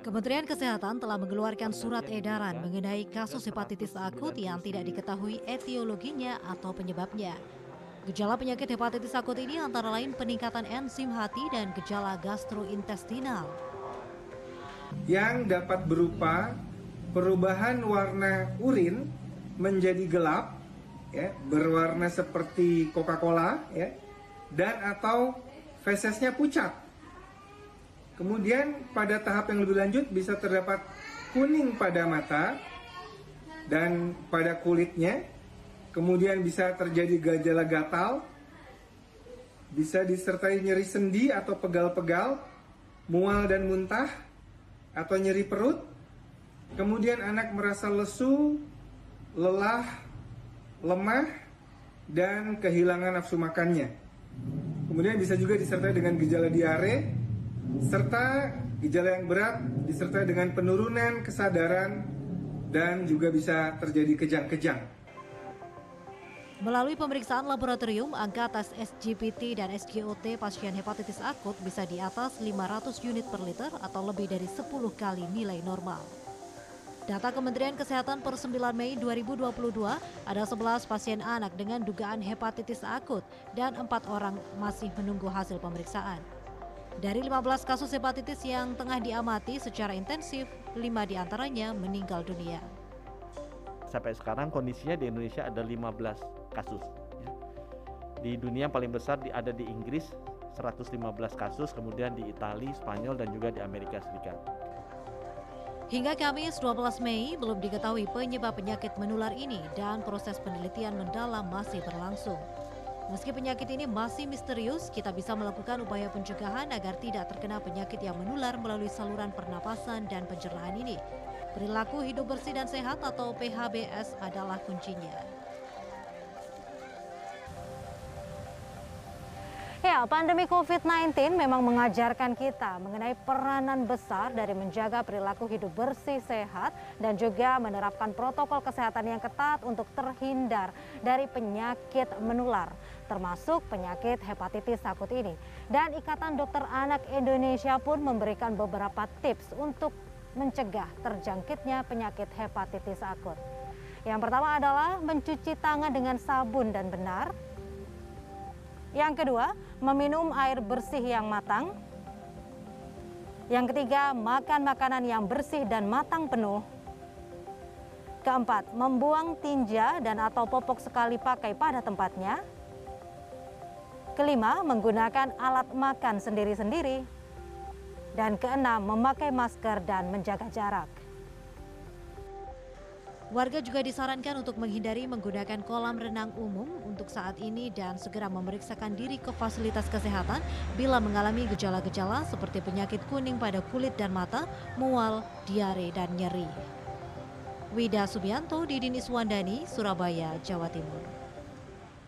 Kementerian Kesehatan telah mengeluarkan surat edaran mengenai kasus hepatitis akut yang tidak diketahui etiologinya atau penyebabnya. Gejala penyakit hepatitis akut ini antara lain peningkatan enzim hati dan gejala gastrointestinal. Yang dapat berupa perubahan warna urin menjadi gelap, ya, berwarna seperti Coca-Cola, ya, dan atau fesesnya pucat Kemudian pada tahap yang lebih lanjut bisa terdapat kuning pada mata dan pada kulitnya. Kemudian bisa terjadi gejala gatal, bisa disertai nyeri sendi atau pegal-pegal, mual dan muntah, atau nyeri perut. Kemudian anak merasa lesu, lelah, lemah, dan kehilangan nafsu makannya. Kemudian bisa juga disertai dengan gejala diare, serta gejala yang berat disertai dengan penurunan kesadaran dan juga bisa terjadi kejang-kejang. Melalui pemeriksaan laboratorium, angka tes SGPT dan SGOT pasien hepatitis akut bisa di atas 500 unit per liter atau lebih dari 10 kali nilai normal. Data Kementerian Kesehatan per 9 Mei 2022, ada 11 pasien anak dengan dugaan hepatitis akut dan 4 orang masih menunggu hasil pemeriksaan. Dari 15 kasus hepatitis yang tengah diamati secara intensif, 5 di antaranya meninggal dunia. Sampai sekarang kondisinya di Indonesia ada 15 kasus. Ya. Di dunia paling besar ada di Inggris 115 kasus, kemudian di Italia, Spanyol, dan juga di Amerika Serikat. Hingga Kamis 12 Mei belum diketahui penyebab penyakit menular ini dan proses penelitian mendalam masih berlangsung. Meski penyakit ini masih misterius, kita bisa melakukan upaya pencegahan agar tidak terkena penyakit yang menular melalui saluran pernapasan dan pencernaan ini. Perilaku hidup bersih dan sehat atau PHBS adalah kuncinya. Ya, pandemi COVID-19 memang mengajarkan kita mengenai peranan besar dari menjaga perilaku hidup bersih, sehat, dan juga menerapkan protokol kesehatan yang ketat untuk terhindar dari penyakit menular, termasuk penyakit hepatitis akut ini. Dan Ikatan Dokter Anak Indonesia pun memberikan beberapa tips untuk mencegah terjangkitnya penyakit hepatitis akut. Yang pertama adalah mencuci tangan dengan sabun dan benar, yang kedua, meminum air bersih yang matang. Yang ketiga, makan makanan yang bersih dan matang penuh. Keempat, membuang tinja dan atau popok sekali pakai pada tempatnya. Kelima, menggunakan alat makan sendiri-sendiri. Dan keenam, memakai masker dan menjaga jarak. Warga juga disarankan untuk menghindari menggunakan kolam renang umum untuk saat ini dan segera memeriksakan diri ke fasilitas kesehatan bila mengalami gejala-gejala seperti penyakit kuning pada kulit dan mata, mual, diare, dan nyeri. Wida Subianto, Didin Iswandani, Surabaya, Jawa Timur.